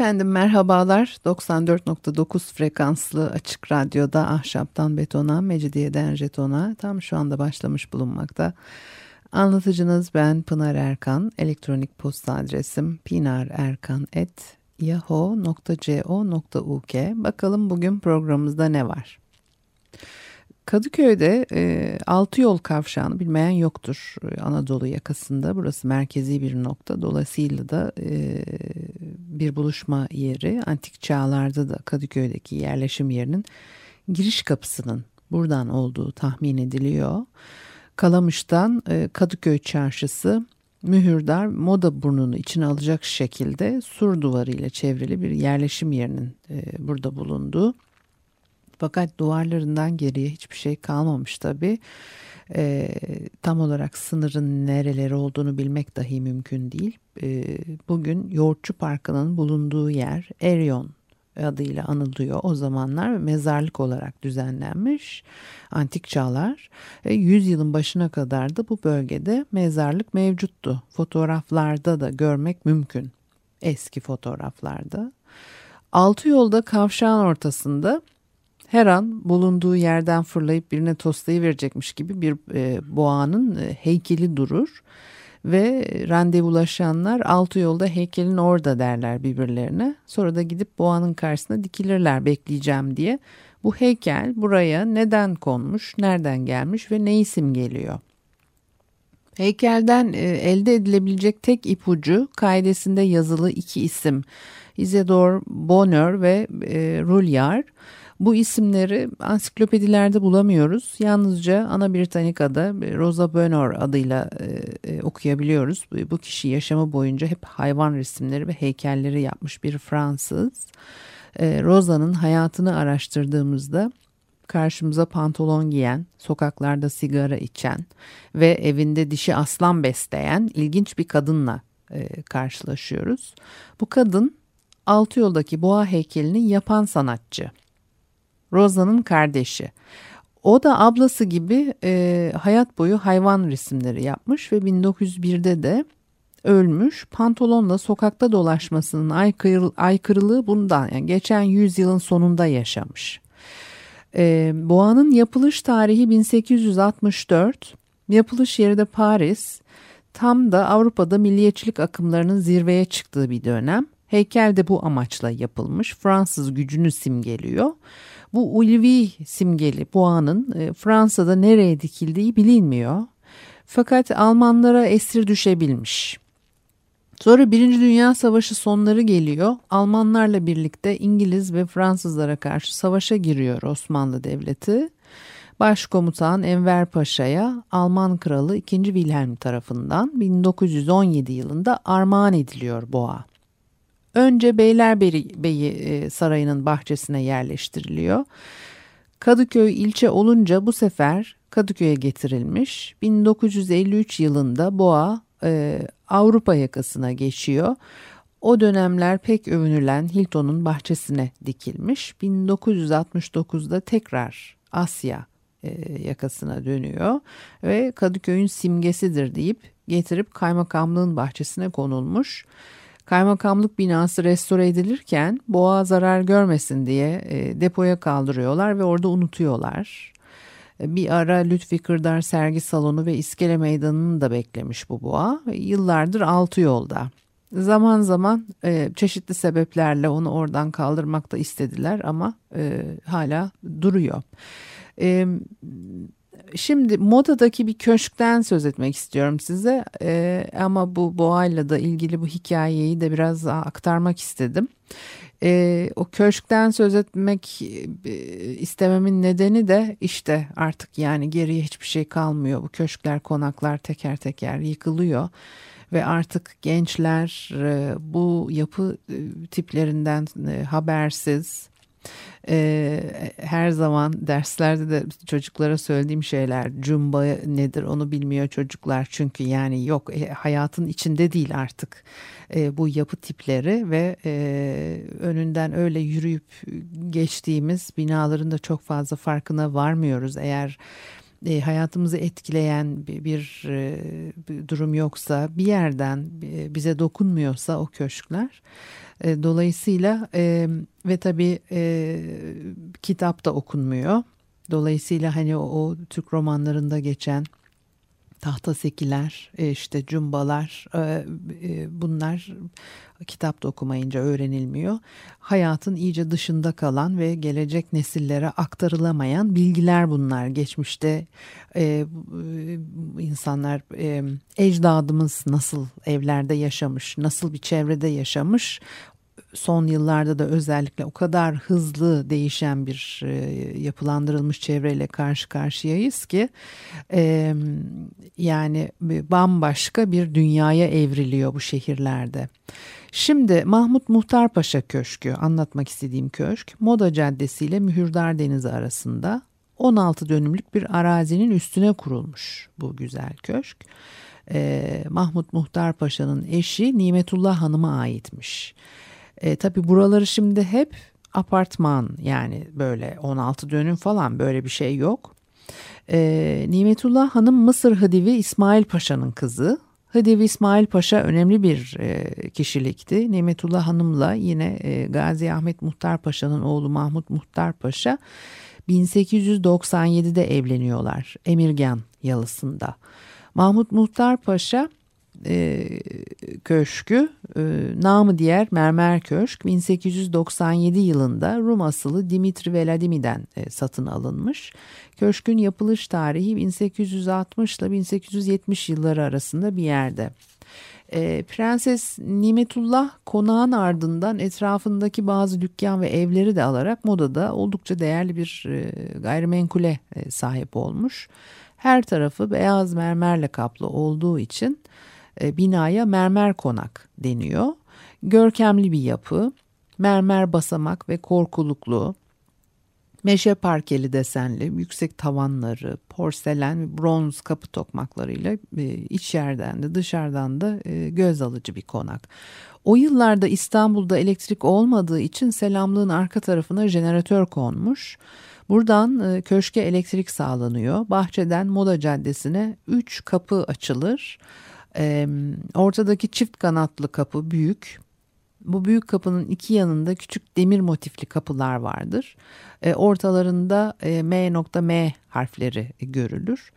Efendim merhabalar. 94.9 frekanslı açık radyoda ahşaptan betona, mecidiyeden jetona tam şu anda başlamış bulunmakta. Anlatıcınız ben Pınar Erkan. Elektronik posta adresim pinarerkan.yahoo.co.uk Bakalım bugün programımızda ne var? Kadıköy'de e, altı yol kavşağını bilmeyen yoktur e, Anadolu yakasında. Burası merkezi bir nokta. Dolayısıyla da e, bir buluşma yeri. Antik çağlarda da Kadıköy'deki yerleşim yerinin giriş kapısının buradan olduğu tahmin ediliyor. Kalamış'tan e, Kadıköy çarşısı mühürdar moda burnunu içine alacak şekilde sur duvarı ile çevrili bir yerleşim yerinin e, burada bulunduğu. Fakat duvarlarından geriye hiçbir şey kalmamış tabii. E, tam olarak sınırın nereleri olduğunu bilmek dahi mümkün değil. E, bugün Yoğurtçu Parkı'nın bulunduğu yer Eryon adıyla anılıyor o zamanlar ve mezarlık olarak düzenlenmiş antik çağlar. E, 100 yılın başına kadar da bu bölgede mezarlık mevcuttu. Fotoğraflarda da görmek mümkün eski fotoğraflarda. Altı yolda kavşağın ortasında her an bulunduğu yerden fırlayıp birine verecekmiş gibi bir e, boğanın e, heykeli durur ve randevulaşanlar altı yolda heykelin orada derler birbirlerine. Sonra da gidip boğanın karşısına dikilirler bekleyeceğim diye. Bu heykel buraya neden konmuş, nereden gelmiş ve ne isim geliyor? Heykelden e, elde edilebilecek tek ipucu kaidesinde yazılı iki isim. Isidore Bonheur ve e, Rulyard. Bu isimleri ansiklopedilerde bulamıyoruz. Yalnızca Ana Britannica'da Rosa Bonheur adıyla e, e, okuyabiliyoruz. Bu kişi yaşamı boyunca hep hayvan resimleri ve heykelleri yapmış bir Fransız. E, Rosa'nın hayatını araştırdığımızda karşımıza pantolon giyen, sokaklarda sigara içen ve evinde dişi aslan besleyen ilginç bir kadınla e, karşılaşıyoruz. Bu kadın altı yoldaki boğa heykelini yapan sanatçı. Rosa'nın kardeşi. O da ablası gibi e, hayat boyu hayvan resimleri yapmış ve 1901'de de ölmüş. Pantolonla sokakta dolaşmasının aykırı, aykırılığı bundan yani geçen yüzyılın sonunda yaşamış. E, boğanın yapılış tarihi 1864. Yapılış yeri de Paris. Tam da Avrupa'da milliyetçilik akımlarının zirveye çıktığı bir dönem. Heykel de bu amaçla yapılmış. Fransız gücünü simgeliyor. Bu ulvi simgeli boğanın e, Fransa'da nereye dikildiği bilinmiyor. Fakat Almanlara esir düşebilmiş. Sonra Birinci Dünya Savaşı sonları geliyor. Almanlarla birlikte İngiliz ve Fransızlara karşı savaşa giriyor Osmanlı Devleti. Başkomutan Enver Paşa'ya Alman Kralı 2. Wilhelm tarafından 1917 yılında armağan ediliyor boğa. Önce Beylerbeyi e, Sarayı'nın bahçesine yerleştiriliyor. Kadıköy ilçe olunca bu sefer Kadıköy'e getirilmiş. 1953 yılında Boğa e, Avrupa yakasına geçiyor. O dönemler pek övünülen Hilton'un bahçesine dikilmiş. 1969'da tekrar Asya e, yakasına dönüyor ve Kadıköy'ün simgesidir deyip getirip kaymakamlığın bahçesine konulmuş. Kaymakamlık binası restore edilirken boğa zarar görmesin diye e, depoya kaldırıyorlar ve orada unutuyorlar. E, bir ara Lütfi Kırdar sergi salonu ve iskele meydanını da beklemiş bu boğa. Yıllardır altı yolda. Zaman zaman e, çeşitli sebeplerle onu oradan kaldırmakta istediler ama e, hala duruyor. E, Şimdi modadaki bir köşkten söz etmek istiyorum size ee, ama bu boğayla da ilgili bu hikayeyi de biraz daha aktarmak istedim. Ee, o köşkten söz etmek e, istememin nedeni de işte artık yani geriye hiçbir şey kalmıyor. Bu köşkler konaklar teker teker yıkılıyor ve artık gençler e, bu yapı e, tiplerinden e, habersiz Ee, her zaman derslerde de çocuklara söylediğim şeyler cumba nedir onu bilmiyor çocuklar. Çünkü yani yok e, hayatın içinde değil artık e, bu yapı tipleri ve e, önünden öyle yürüyüp geçtiğimiz binaların da çok fazla farkına varmıyoruz. Eğer e, hayatımızı etkileyen bir, bir, e, bir durum yoksa bir yerden e, bize dokunmuyorsa o köşkler e, dolayısıyla e, ve tabii e, kitap da okunmuyor. Dolayısıyla hani o, o Türk romanlarında geçen tahtasekiler, e, işte cumbalar e, e, bunlar kitapta okumayınca öğrenilmiyor. Hayatın iyice dışında kalan ve gelecek nesillere aktarılamayan bilgiler bunlar. Geçmişte insanlar ecdadımız nasıl evlerde yaşamış, nasıl bir çevrede yaşamış son yıllarda da özellikle o kadar hızlı değişen bir e, yapılandırılmış çevreyle karşı karşıyayız ki yani bambaşka bir dünyaya evriliyor bu şehirlerde. Şimdi Mahmut Muhtar Paşa Köşkü anlatmak istediğim köşk Moda Caddesi ile Mühürdar Denizi arasında 16 dönümlük bir arazinin üstüne kurulmuş bu güzel köşk. Ee, Mahmut Muhtar Paşa'nın eşi Nimetullah Hanım'a aitmiş. E, tabii buraları şimdi hep apartman yani böyle 16 dönüm falan böyle bir şey yok. E, Nimetullah Hanım Mısır Hıdivi İsmail Paşa'nın kızı. Hıdivi İsmail Paşa önemli bir e, kişilikti. Nimetullah Hanım'la yine e, Gazi Ahmet Muhtar Paşa'nın oğlu Mahmut Muhtar Paşa 1897'de evleniyorlar Emirgan yalısında. Mahmut Muhtar Paşa e, köşkü e, namı diğer Mermer Köşk 1897 yılında Rum asılı Dimitri Vladimi'den e, satın alınmış. Köşkün yapılış tarihi 1860 ile 1870 yılları arasında bir yerde. E, Prenses Nimetullah konağın ardından etrafındaki bazı dükkan ve evleri de alarak modada oldukça değerli bir e, gayrimenkule e, sahip olmuş. Her tarafı beyaz mermerle kaplı olduğu için binaya mermer konak deniyor. Görkemli bir yapı, mermer basamak ve korkuluklu, meşe parkeli desenli, yüksek tavanları, porselen bronz kapı tokmaklarıyla e, iç yerden de dışarıdan da e, göz alıcı bir konak. O yıllarda İstanbul'da elektrik olmadığı için selamlığın arka tarafına jeneratör konmuş. Buradan köşke elektrik sağlanıyor. Bahçeden Moda Caddesi'ne 3 kapı açılır. E, ortadaki çift kanatlı kapı büyük. Bu büyük kapının iki yanında küçük demir motifli kapılar vardır. E, ortalarında e, M nokta M harfleri görülür.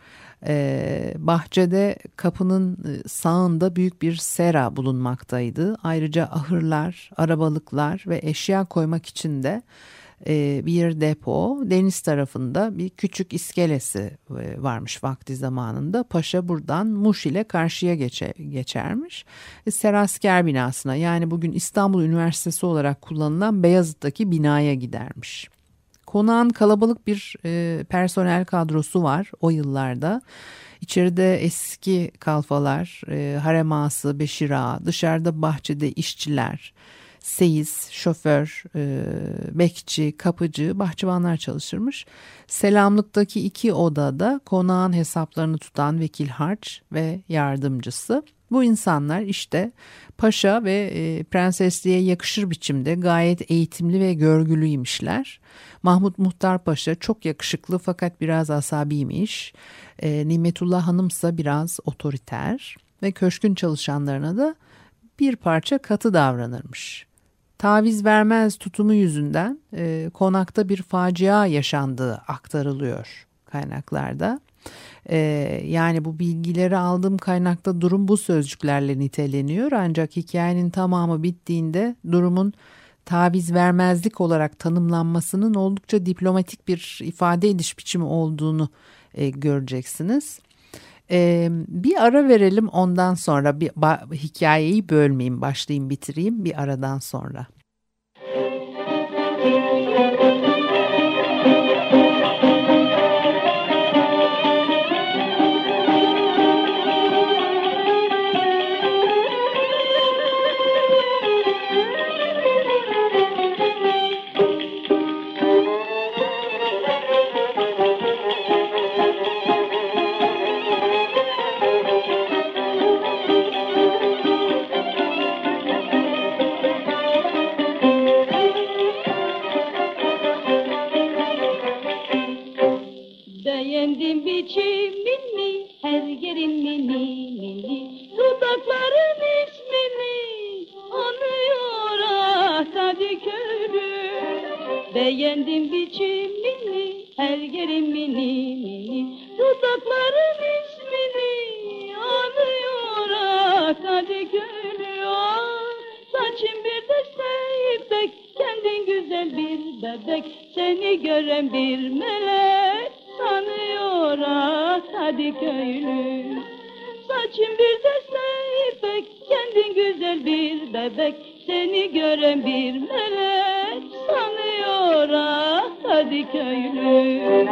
E, bahçede kapının sağında büyük bir sera bulunmaktaydı. Ayrıca ahırlar, arabalıklar ve eşya koymak için de e, bir depo deniz tarafında bir küçük iskelesi e, varmış vakti zamanında. Paşa buradan Muş ile karşıya geçe, geçermiş. E, Serasker binasına yani bugün İstanbul Üniversitesi olarak kullanılan Beyazıt'taki binaya gidermiş. Konağın kalabalık bir e, personel kadrosu var o yıllarda. İçeride eski kalfalar, e, harem ağası, beşir ağa, dışarıda bahçede işçiler, seyis, şoför, e, bekçi, kapıcı, bahçıvanlar çalışırmış. Selamlıktaki iki odada konağın hesaplarını tutan vekil harç ve yardımcısı. Bu insanlar işte paşa ve e, prensesliğe yakışır biçimde gayet eğitimli ve görgülüymişler. Mahmut Muhtar Paşa çok yakışıklı fakat biraz asabiymiş. E, Nimetullah Hanımsa biraz otoriter ve köşkün çalışanlarına da bir parça katı davranırmış taviz vermez tutumu yüzünden e, konakta bir facia yaşandığı aktarılıyor kaynaklarda. E, yani bu bilgileri aldığım kaynakta durum bu sözcüklerle niteleniyor ancak hikayenin tamamı bittiğinde durumun taviz vermezlik olarak tanımlanmasının oldukça diplomatik bir ifade ediş biçimi olduğunu e, göreceksiniz. Ee, bir ara verelim ondan sonra bir hikayeyi bölmeyeyim başlayayım bitireyim bir aradan sonra. Beğendim biçimini, her yerin mini mini. Dudakların ismini anıyor ah tabi. Beğendim biçimini, her yerin mini mini. Dudakların ismini anıyor ah tabi körüm. Ah, bir de seyrek, kendin güzel bir bebek. Seni gören bir melek. Ah hadi köylü. Saçın bir de seybek Kendin güzel bir bebek. Seni gören bir melek Sanıyor ah hadi köylü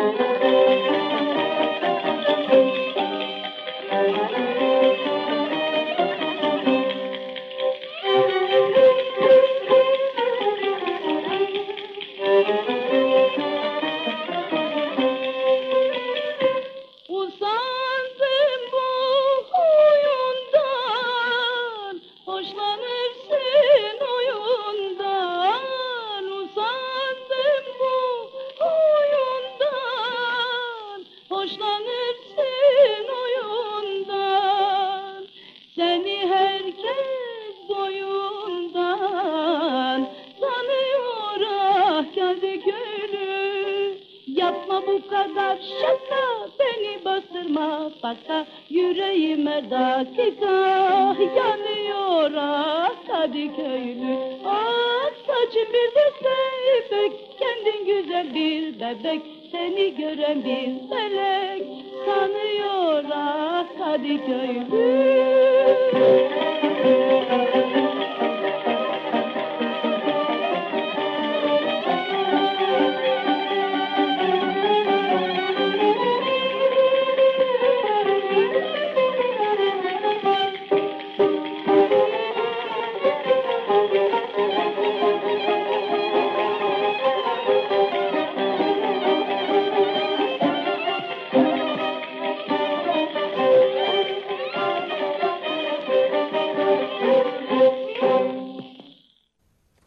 dakika yanıyor ah hadi köylü. Ah saçın bir de seybek kendin güzel bir bebek. Seni gören bir melek sanıyor ah hadi köylü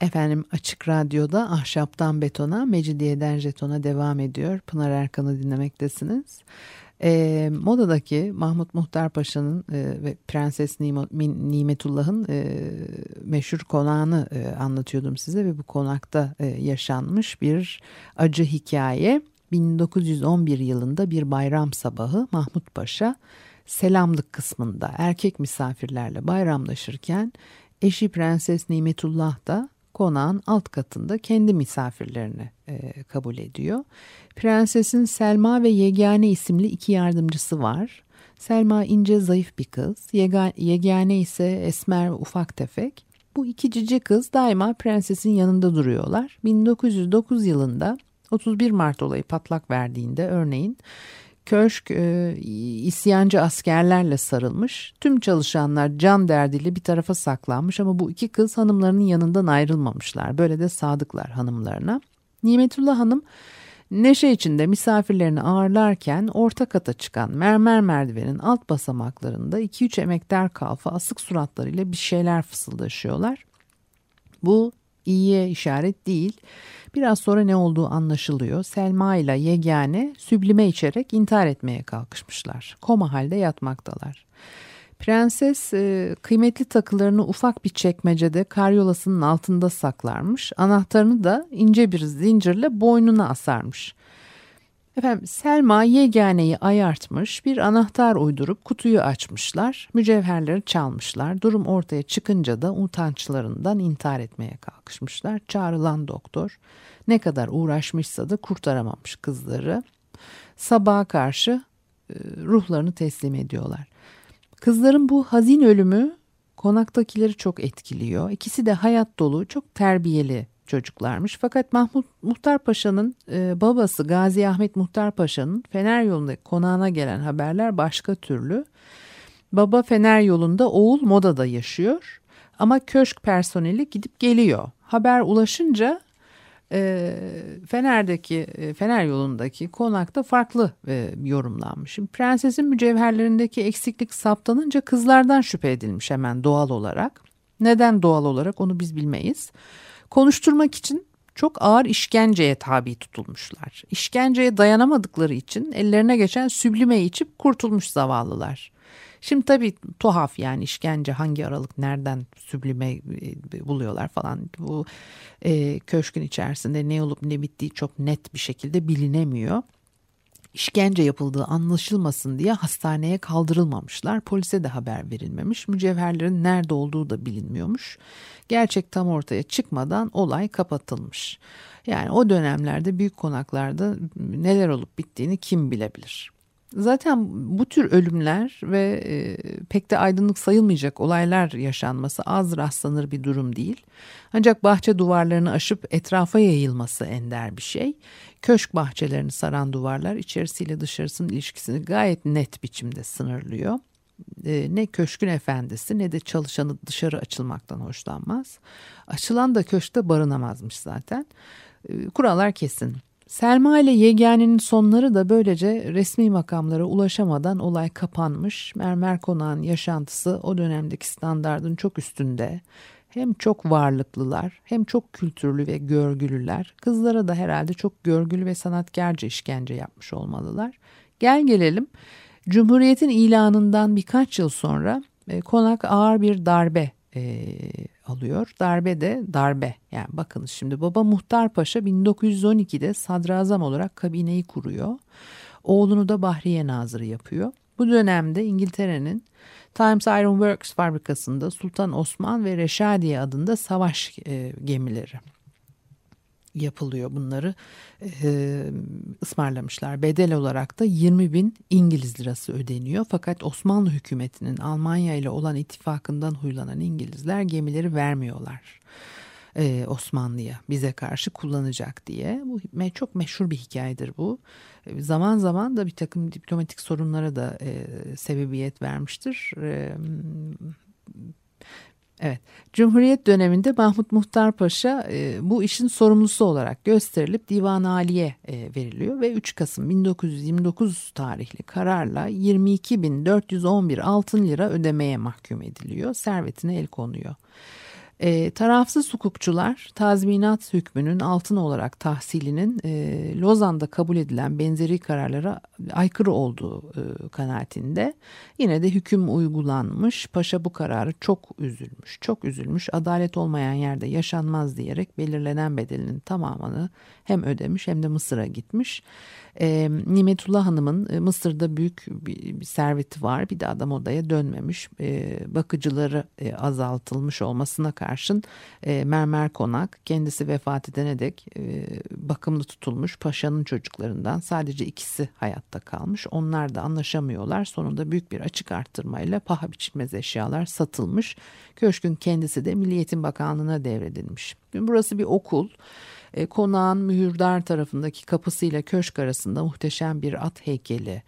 Efendim Açık Radyo'da Ahşaptan Betona, Mecidiyeden Jeton'a devam ediyor. Pınar Erkan'ı dinlemektesiniz. E, modadaki Mahmut Muhtar Paşa'nın e, ve Prenses Nimetullah'ın e, meşhur konağını e, anlatıyordum size ve bu konakta e, yaşanmış bir acı hikaye. 1911 yılında bir bayram sabahı Mahmut Paşa selamlık kısmında erkek misafirlerle bayramlaşırken eşi Prenses Nimetullah da konağın alt katında kendi misafirlerini e, kabul ediyor. Prensesin Selma ve Yegane isimli iki yardımcısı var. Selma ince zayıf bir kız, Yega, Yegane ise esmer ve ufak tefek. Bu iki cici kız daima prensesin yanında duruyorlar. 1909 yılında 31 Mart olayı patlak verdiğinde örneğin köşk e, isyancı askerlerle sarılmış. Tüm çalışanlar can derdiyle bir tarafa saklanmış ama bu iki kız hanımlarının yanından ayrılmamışlar. Böyle de sadıklar hanımlarına. Nimetullah Hanım neşe içinde misafirlerini ağırlarken orta kata çıkan mermer merdivenin alt basamaklarında 2-3 emektar kalfa asık suratlarıyla bir şeyler fısıldaşıyorlar. Bu iyiye işaret değil. Biraz sonra ne olduğu anlaşılıyor. Selma ile Yegane süblime içerek intihar etmeye kalkışmışlar. Koma halde yatmaktalar. Prenses e, kıymetli takılarını ufak bir çekmecede karyolasının altında saklarmış. Anahtarını da ince bir zincirle boynuna asarmış. Efendim Selma yeganeyi ayartmış bir anahtar uydurup kutuyu açmışlar. Mücevherleri çalmışlar. Durum ortaya çıkınca da utançlarından intihar etmeye kalkışmışlar. Çağrılan doktor ne kadar uğraşmışsa da kurtaramamış kızları. Sabaha karşı e, ruhlarını teslim ediyorlar. Kızların bu hazin ölümü konaktakileri çok etkiliyor. İkisi de hayat dolu, çok terbiyeli çocuklarmış. Fakat Mahmut Muhtar Paşa'nın e, babası Gazi Ahmet Muhtar Paşa'nın Fener yolunda konağına gelen haberler başka türlü. Baba Fener yolunda oğul Moda'da yaşıyor ama köşk personeli gidip geliyor. Haber ulaşınca e, Fener'deki e, Fener yolundaki konakta farklı e, yorumlanmış. Şimdi prensesin mücevherlerindeki eksiklik saptanınca kızlardan şüphe edilmiş hemen doğal olarak. Neden doğal olarak onu biz bilmeyiz. Konuşturmak için çok ağır işkenceye tabi tutulmuşlar. İşkenceye dayanamadıkları için ellerine geçen süblimeyi içip kurtulmuş zavallılar. Şimdi tabii tuhaf yani işkence hangi aralık nereden süblime e, buluyorlar falan. Bu e, köşkün içerisinde ne olup ne bittiği çok net bir şekilde bilinemiyor işkence yapıldığı anlaşılmasın diye hastaneye kaldırılmamışlar. Polise de haber verilmemiş. Mücevherlerin nerede olduğu da bilinmiyormuş. Gerçek tam ortaya çıkmadan olay kapatılmış. Yani o dönemlerde büyük konaklarda neler olup bittiğini kim bilebilir? Zaten bu tür ölümler ve e, pek de aydınlık sayılmayacak olaylar yaşanması az rastlanır bir durum değil. Ancak bahçe duvarlarını aşıp etrafa yayılması ender bir şey. Köşk bahçelerini saran duvarlar içerisiyle dışarısının ilişkisini gayet net biçimde sınırlıyor. E, ne köşkün efendisi ne de çalışanı dışarı açılmaktan hoşlanmaz. Açılan da köşkte barınamazmış zaten. E, kurallar kesin. Selma ile Yegane'nin sonları da böylece resmi makamlara ulaşamadan olay kapanmış. Mermer Konağın yaşantısı o dönemdeki standardın çok üstünde. Hem çok varlıklılar hem çok kültürlü ve görgülüler. Kızlara da herhalde çok görgülü ve sanatkarca işkence yapmış olmalılar. Gel gelelim Cumhuriyet'in ilanından birkaç yıl sonra e, konak ağır bir darbe e, alıyor. Darbe de darbe. Yani bakınız şimdi baba Muhtar Paşa 1912'de sadrazam olarak kabineyi kuruyor. Oğlunu da Bahriye Nazırı yapıyor. Bu dönemde İngiltere'nin Times Iron Works fabrikasında Sultan Osman ve Reşadiye adında savaş e, gemileri yapılıyor bunları e, ısmarlamışlar. Bedel olarak da 20 bin İngiliz lirası ödeniyor. Fakat Osmanlı hükümetinin Almanya ile olan ittifakından huylanan İngilizler gemileri vermiyorlar. Ee, Osmanlı'ya bize karşı kullanacak diye. Bu çok meşhur bir hikayedir bu. Ee, zaman zaman da bir takım diplomatik sorunlara da e, sebebiyet vermiştir. E, Evet, Cumhuriyet döneminde Mahmut Muhtar Paşa e, bu işin sorumlusu olarak gösterilip Divan Aliye e, veriliyor ve 3 Kasım 1929 tarihli kararla 22.411 altın lira ödemeye mahkum ediliyor. Servetine el konuyor. E, tarafsız hukukçular tazminat hükmünün altın olarak tahsilinin e, Lozan'da kabul edilen benzeri kararlara aykırı olduğu e, kanaatinde. Yine de hüküm uygulanmış. Paşa bu kararı çok üzülmüş. Çok üzülmüş. Adalet olmayan yerde yaşanmaz diyerek belirlenen bedelinin tamamını hem ödemiş hem de Mısır'a gitmiş. E, Nimetullah Hanım'ın e, Mısır'da büyük bir, bir serveti var. Bir de adam odaya dönmemiş. E, bakıcıları e, azaltılmış olmasına karşın e, mermer konak kendisi vefat edene dek e, bakımlı tutulmuş paşanın çocuklarından sadece ikisi hayatta kalmış. Onlar da anlaşamıyorlar. Sonunda büyük bir açık arttırmayla paha biçilmez eşyalar satılmış. Köşkün kendisi de Milliyetin Bakanlığı'na devredilmiş. Burası bir okul. E, konağın mühürdar tarafındaki kapısıyla köşk arasında muhteşem bir at heykeli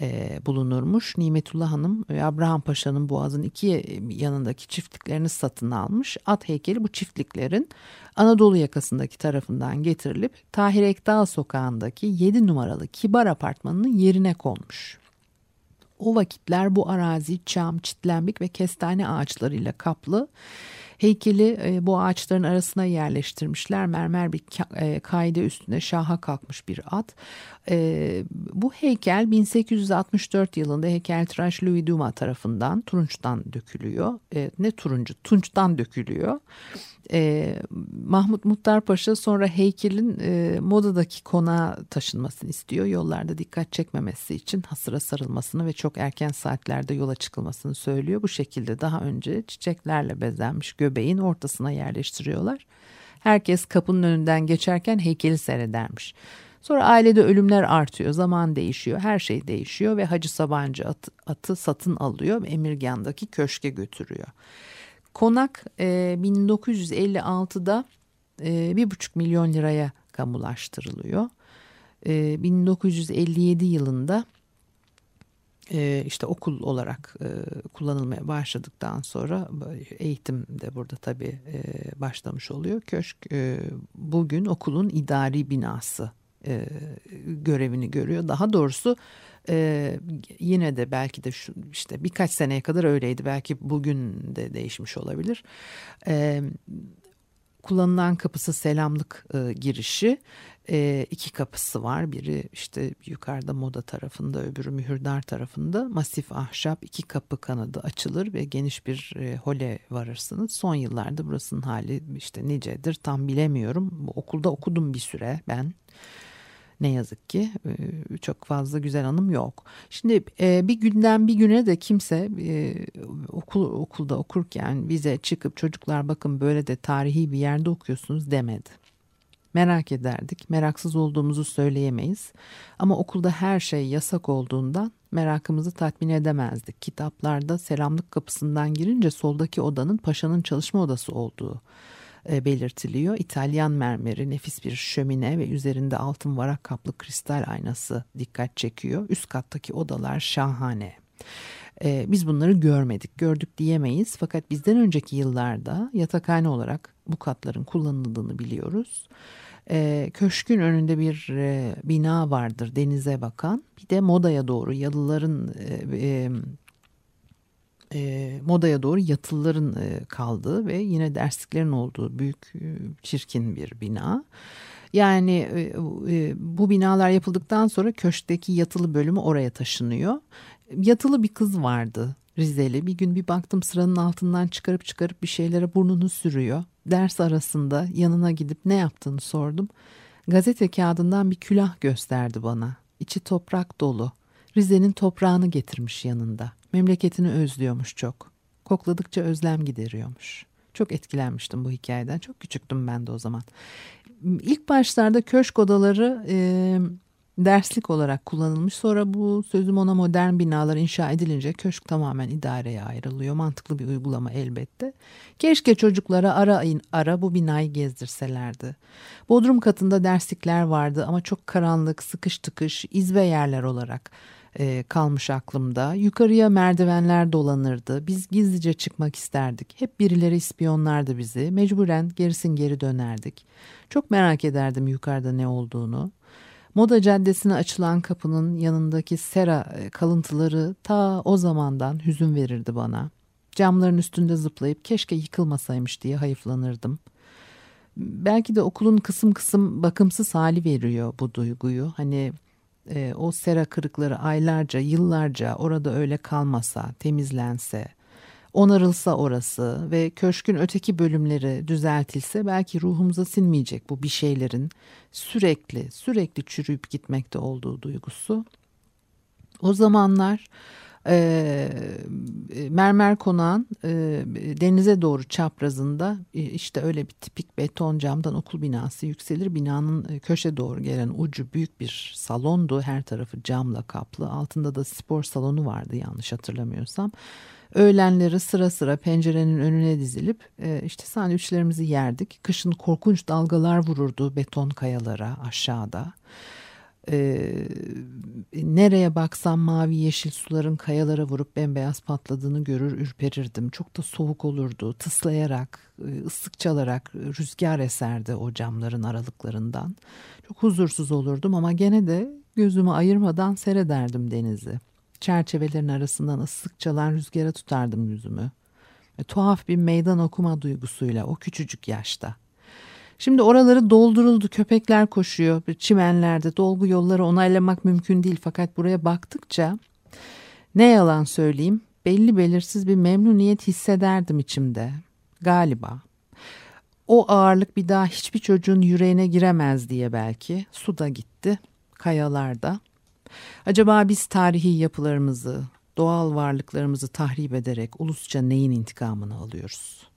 e, bulunurmuş. Nimetullah Hanım Abraham Paşa'nın boğazın iki yanındaki çiftliklerini satın almış. At heykeli bu çiftliklerin Anadolu yakasındaki tarafından getirilip Tahir Ekdal sokağındaki 7 numaralı kibar apartmanının yerine konmuş. O vakitler bu arazi çam, çitlenbik ve kestane ağaçlarıyla kaplı Heykeli e, bu ağaçların arasına yerleştirmişler. Mermer bir e, kaide üstünde şaha kalkmış bir at. E, bu heykel 1864 yılında heykeltıraş Louis Dumas tarafından Turunç'tan dökülüyor. E, ne turuncu? Tunç'tan dökülüyor. E, Mahmut Muhtar Paşa sonra heykelin e, modadaki konağa taşınmasını istiyor. Yollarda dikkat çekmemesi için hasıra sarılmasını ve çok erken saatlerde yola çıkılmasını söylüyor. Bu şekilde daha önce çiçeklerle bezenmiş göbeğin ortasına yerleştiriyorlar. Herkes kapının önünden geçerken heykeli seyredermiş. Sonra ailede ölümler artıyor, zaman değişiyor, her şey değişiyor ve Hacı Sabancı atı, atı satın alıyor Emirgan'daki köşke götürüyor. Konak e, 1956'da e, bir buçuk milyon liraya kamulaştırılıyor. E, 1957 yılında e, işte okul olarak e, kullanılmaya başladıktan sonra eğitim de burada tabii e, başlamış oluyor. Köşk e, bugün okulun idari binası görevini görüyor. Daha doğrusu yine de belki de şu, işte birkaç seneye kadar öyleydi. Belki bugün de değişmiş olabilir. Kullanılan kapısı selamlık e, girişi E, iki kapısı var. Biri işte yukarıda moda tarafında öbürü mühürdar tarafında. Masif ahşap iki kapı kanadı açılır ve geniş bir e, hole varırsınız. Son yıllarda burasının hali işte nicedir tam bilemiyorum. Okulda okudum bir süre ben. Ne yazık ki e, çok fazla güzel anım yok. Şimdi e, bir günden bir güne de kimse e, okul okulda okurken bize çıkıp çocuklar bakın böyle de tarihi bir yerde okuyorsunuz demedi. Merak ederdik. Meraksız olduğumuzu söyleyemeyiz. Ama okulda her şey yasak olduğundan merakımızı tatmin edemezdik. Kitaplarda selamlık kapısından girince soldaki odanın paşanın çalışma odası olduğu e, belirtiliyor. İtalyan mermeri, nefis bir şömine ve üzerinde altın varak kaplı kristal aynası dikkat çekiyor. Üst kattaki odalar şahane. Ee, biz bunları görmedik, gördük diyemeyiz. Fakat bizden önceki yıllarda yatakhane olarak bu katların kullanıldığını biliyoruz. Ee, köşkün önünde bir e, bina vardır denize bakan. Bir de modaya doğru yalıların e, e, e, modaya doğru yatılıların e, kaldığı ve yine dersliklerin olduğu büyük e, çirkin bir bina. Yani e, e, bu binalar yapıldıktan sonra köşkteki yatılı bölümü oraya taşınıyor. Yatılı bir kız vardı Rizeli. Bir gün bir baktım sıranın altından çıkarıp çıkarıp bir şeylere burnunu sürüyor. Ders arasında yanına gidip ne yaptığını sordum. Gazete kağıdından bir külah gösterdi bana. İçi toprak dolu. Rize'nin toprağını getirmiş yanında. Memleketini özlüyormuş çok. Kokladıkça özlem gideriyormuş. Çok etkilenmiştim bu hikayeden. Çok küçüktüm ben de o zaman. İlk başlarda köşk odaları e, derslik olarak kullanılmış. Sonra bu sözüm ona modern binalar inşa edilince köşk tamamen idareye ayrılıyor. Mantıklı bir uygulama elbette. Keşke çocuklara ara ara bu binayı gezdirselerdi. Bodrum katında derslikler vardı ama çok karanlık, sıkış tıkış, izbe yerler olarak e, kalmış aklımda. Yukarıya merdivenler dolanırdı. Biz gizlice çıkmak isterdik. Hep birileri ispiyonlardı bizi. Mecburen gerisin geri dönerdik. Çok merak ederdim yukarıda ne olduğunu. Moda Caddesi'ne açılan kapının yanındaki sera e, kalıntıları ta o zamandan hüzün verirdi bana. Camların üstünde zıplayıp keşke yıkılmasaymış diye hayıflanırdım. Belki de okulun kısım kısım bakımsız hali veriyor bu duyguyu. Hani e, o sera kırıkları aylarca, yıllarca orada öyle kalmasa, temizlense, onarılsa orası ve köşkün öteki bölümleri düzeltilse belki ruhumuza sinmeyecek bu bir şeylerin sürekli, sürekli çürüyüp gitmekte olduğu duygusu. O zamanlar e, mermer konağın e, denize doğru çaprazında e, işte öyle bir tipik beton camdan okul binası yükselir. Binanın e, köşe doğru gelen ucu büyük bir salondu. Her tarafı camla kaplı. Altında da spor salonu vardı yanlış hatırlamıyorsam. Öğlenleri sıra sıra pencerenin önüne dizilip e, işte sandviçlerimizi yerdik. Kışın korkunç dalgalar vururdu beton kayalara aşağıda. Ee, nereye baksam mavi yeşil suların kayalara vurup bembeyaz patladığını görür ürperirdim. Çok da soğuk olurdu. Tıslayarak, e, ıslık çalarak rüzgar eserdi o camların aralıklarından. Çok huzursuz olurdum ama gene de gözümü ayırmadan seyrederdim denizi. Çerçevelerin arasından ıslık çalan rüzgara tutardım yüzümü. E, tuhaf bir meydan okuma duygusuyla o küçücük yaşta. Şimdi oraları dolduruldu köpekler koşuyor çimenlerde dolgu yolları onaylamak mümkün değil fakat buraya baktıkça ne yalan söyleyeyim belli belirsiz bir memnuniyet hissederdim içimde galiba. O ağırlık bir daha hiçbir çocuğun yüreğine giremez diye belki su da gitti kayalarda. Acaba biz tarihi yapılarımızı, doğal varlıklarımızı tahrip ederek ulusça neyin intikamını alıyoruz?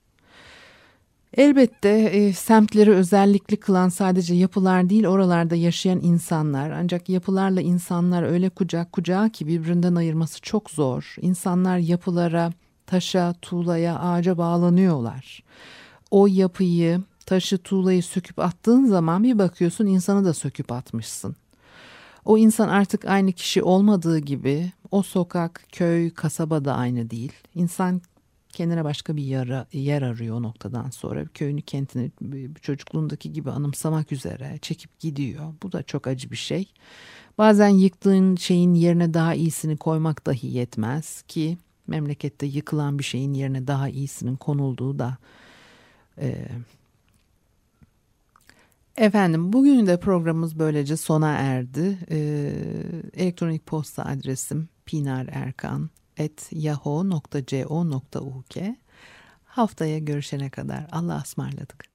Elbette e, semtleri özellikli kılan sadece yapılar değil oralarda yaşayan insanlar. Ancak yapılarla insanlar öyle kucak kucağa ki birbirinden ayırması çok zor. İnsanlar yapılara, taşa, tuğlaya, ağaca bağlanıyorlar. O yapıyı, taşı, tuğlayı söküp attığın zaman bir bakıyorsun insanı da söküp atmışsın. O insan artık aynı kişi olmadığı gibi o sokak, köy, kasaba da aynı değil. İnsan kendine başka bir yara, yer arıyor o noktadan sonra. Köyünü, kentini çocukluğundaki gibi anımsamak üzere çekip gidiyor. Bu da çok acı bir şey. Bazen yıktığın şeyin yerine daha iyisini koymak dahi yetmez ki memlekette yıkılan bir şeyin yerine daha iyisinin konulduğu da e, Efendim bugün de programımız böylece sona erdi. Ee, elektronik posta adresim pinarerkan.yahoo.co.uk Haftaya görüşene kadar Allah'a ısmarladık.